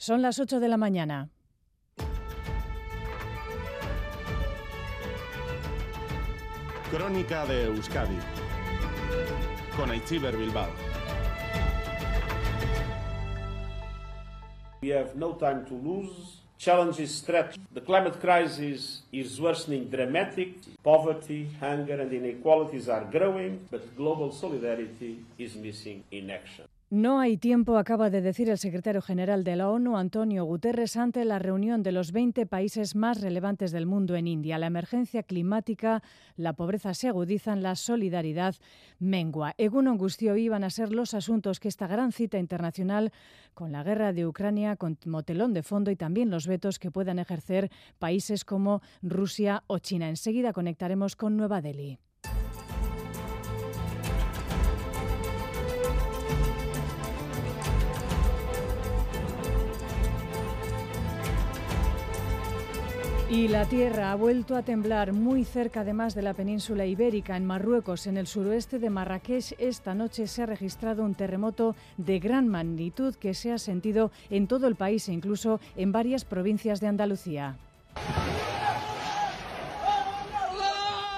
Son las 8 de la mañana. Crónica de Euskadi con Aichiber Bilbao. We have no time to lose. Challenges stretch. The climate crisis is worsening dramatic. Poverty, hunger and inequalities are growing, but global solidarity is missing in action. No hay tiempo, acaba de decir el secretario general de la ONU, Antonio Guterres, ante la reunión de los 20 países más relevantes del mundo en India. La emergencia climática, la pobreza se agudizan, la solidaridad mengua. Egun angustio iban a ser los asuntos que esta gran cita internacional, con la guerra de Ucrania como telón de fondo y también los vetos que puedan ejercer países como Rusia o China. Enseguida conectaremos con Nueva Delhi. Y la tierra ha vuelto a temblar muy cerca además de la península ibérica, en Marruecos, en el suroeste de Marrakech. Esta noche se ha registrado un terremoto de gran magnitud que se ha sentido en todo el país e incluso en varias provincias de Andalucía.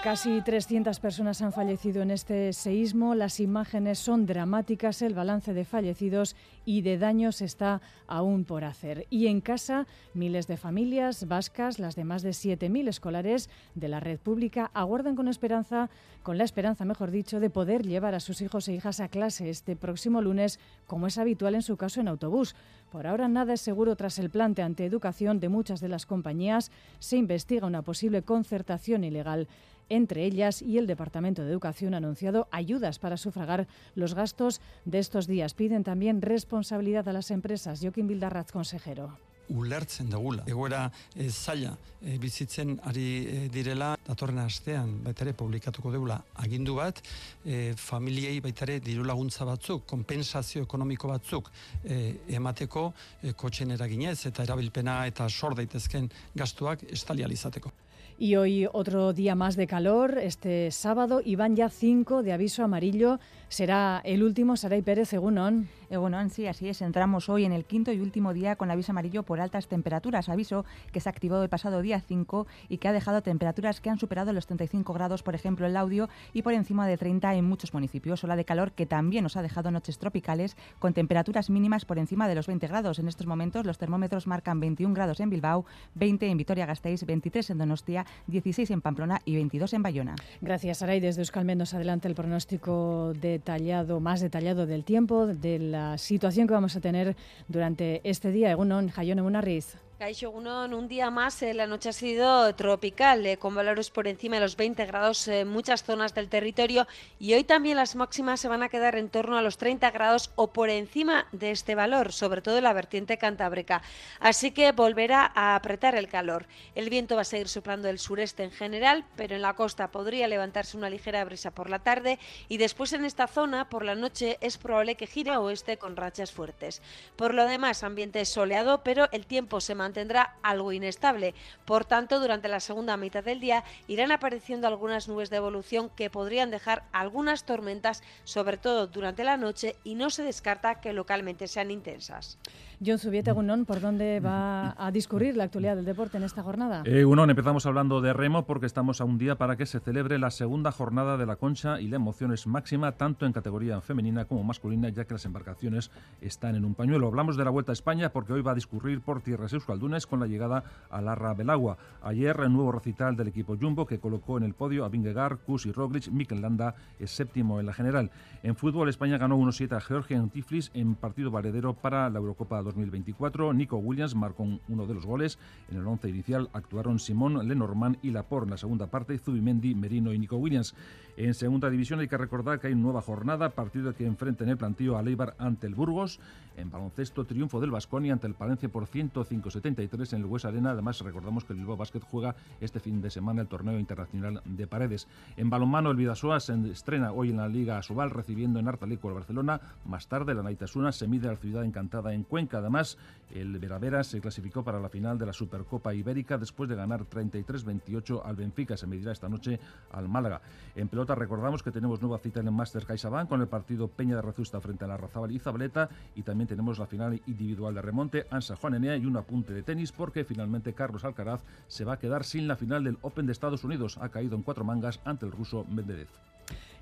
Casi 300 personas han fallecido en este seísmo. Las imágenes son dramáticas. El balance de fallecidos y de daños está aún por hacer. Y en casa, miles de familias vascas, las de más de 7.000 escolares de la red pública, aguardan con esperanza, con la esperanza, mejor dicho, de poder llevar a sus hijos e hijas a clase este próximo lunes, como es habitual en su caso en autobús. Por ahora nada es seguro tras el plan de antieducación de muchas de las compañías. Se investiga una posible concertación ilegal entre ellas y el Departamento de Educación ha anunciado ayudas para sufragar los gastos de estos días. Piden también responsabilidad a las empresas. Joaquín Bildarratz, consejero. Ulertzen dugula. Egoera e, zaila e, bizitzen ari e, direla, datorren astean baita publikatuko dugula agindu bat, e, familiei baita ere diru laguntza batzuk, kompensazio ekonomiko batzuk e, emateko e, kotxen eraginez eta erabilpena eta sor daitezken gastuak estalializateko. Y hoy otro día más de calor, este sábado, y van ya cinco de aviso amarillo. Será el último, Saray Pérez, según ON. Eh, bueno, sí, así es. Entramos hoy en el quinto y último día con aviso amarillo por altas temperaturas. Aviso que se ha activado el pasado día 5 y que ha dejado temperaturas que han superado los 35 grados, por ejemplo, en Laudio y por encima de 30 en muchos municipios. Ola de calor que también nos ha dejado noches tropicales con temperaturas mínimas por encima de los 20 grados. En estos momentos los termómetros marcan 21 grados en Bilbao, 20 en Vitoria-Gasteiz, 23 en Donostia, 16 en Pamplona y 22 en Bayona. Gracias, Saray. Desde Euskalmenos adelante el pronóstico detallado, más detallado del tiempo, de la situación que vamos a tener durante este día. Egunon, Jayone Munarriz. Caixo un día más, eh, la noche ha sido tropical, eh, con valores por encima de los 20 grados en muchas zonas del territorio y hoy también las máximas se van a quedar en torno a los 30 grados o por encima de este valor, sobre todo en la vertiente cantábrica. Así que volverá a apretar el calor. El viento va a seguir soplando del sureste en general, pero en la costa podría levantarse una ligera brisa por la tarde y después en esta zona por la noche es probable que gire a oeste con rachas fuertes. Por lo demás, ambiente soleado, pero el tiempo se mantiene tendrá algo inestable. Por tanto, durante la segunda mitad del día irán apareciendo algunas nubes de evolución que podrían dejar algunas tormentas, sobre todo durante la noche, y no se descarta que localmente sean intensas. John Zubieta Gunón, ¿por dónde va a discurrir la actualidad del deporte en esta jornada? Eh, Gunón, empezamos hablando de remo porque estamos a un día para que se celebre la segunda jornada de la concha y la emoción es máxima tanto en categoría femenina como masculina, ya que las embarcaciones están en un pañuelo. Hablamos de la Vuelta a España porque hoy va a discurrir por tierras euskaldunes con la llegada a Larra Belagua. Ayer, el nuevo recital del equipo Jumbo que colocó en el podio a Vingegaard, Kus y Roglic. Mikel Landa es séptimo en la general. En fútbol, España ganó 1-7 a Georgia en Tiflis en partido valedero para la Eurocopa 2024. Nico Williams marcó uno de los goles. En el once inicial actuaron Simón, Lenormand y Laporte. En la segunda parte, Zubimendi, Merino y Nico Williams. En segunda división hay que recordar que hay nueva jornada, partido que enfrenta en el plantío a Leibar ante el Burgos. En baloncesto, triunfo del Vasconia ante el Palencia por 105-73 en el Hues Arena. Además, recordamos que el Bilbao Basket juega este fin de semana el torneo internacional de paredes. En balonmano, el Vidasoa se estrena hoy en la Liga Asobal, recibiendo en Artaleco al Barcelona. Más tarde, la Naitasuna se mide a la ciudad encantada en Cuenca Además, el Veravera se clasificó para la final de la Supercopa Ibérica después de ganar 33-28 al Benfica. Se medirá esta noche al Málaga. En pelota recordamos que tenemos nueva cita en el Master CaixaBank con el partido Peña de Razusta frente a la Razabal y Zabaleta y también tenemos la final individual de remonte Ansa Juan Enea y un apunte de tenis porque finalmente Carlos Alcaraz se va a quedar sin la final del Open de Estados Unidos. Ha caído en cuatro mangas ante el ruso Medvedev.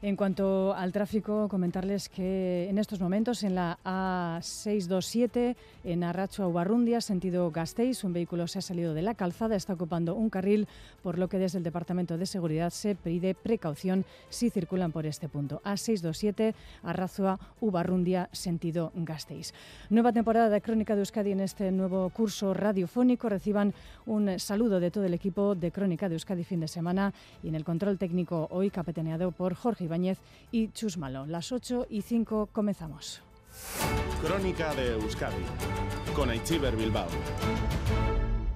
En cuanto al tráfico, comentarles que en estos momentos en la A627 en Arracho a Ubarrundia, sentido Gasteiz, un vehículo se ha salido de la calzada, está ocupando un carril, por lo que desde el Departamento de Seguridad se pide precaución si circulan por este punto. A627 Arrazo Ubarrundia, sentido Gasteiz. Nueva temporada de Crónica de Euskadi en este nuevo curso radiofónico. Reciban un saludo de todo el equipo de Crónica de Euskadi fin de semana y en el control técnico hoy capitaneado por Jorge Ibáñez y Chusmalo. Las 8 y 5 comenzamos. Crónica de Euskadi con Aichiber Bilbao.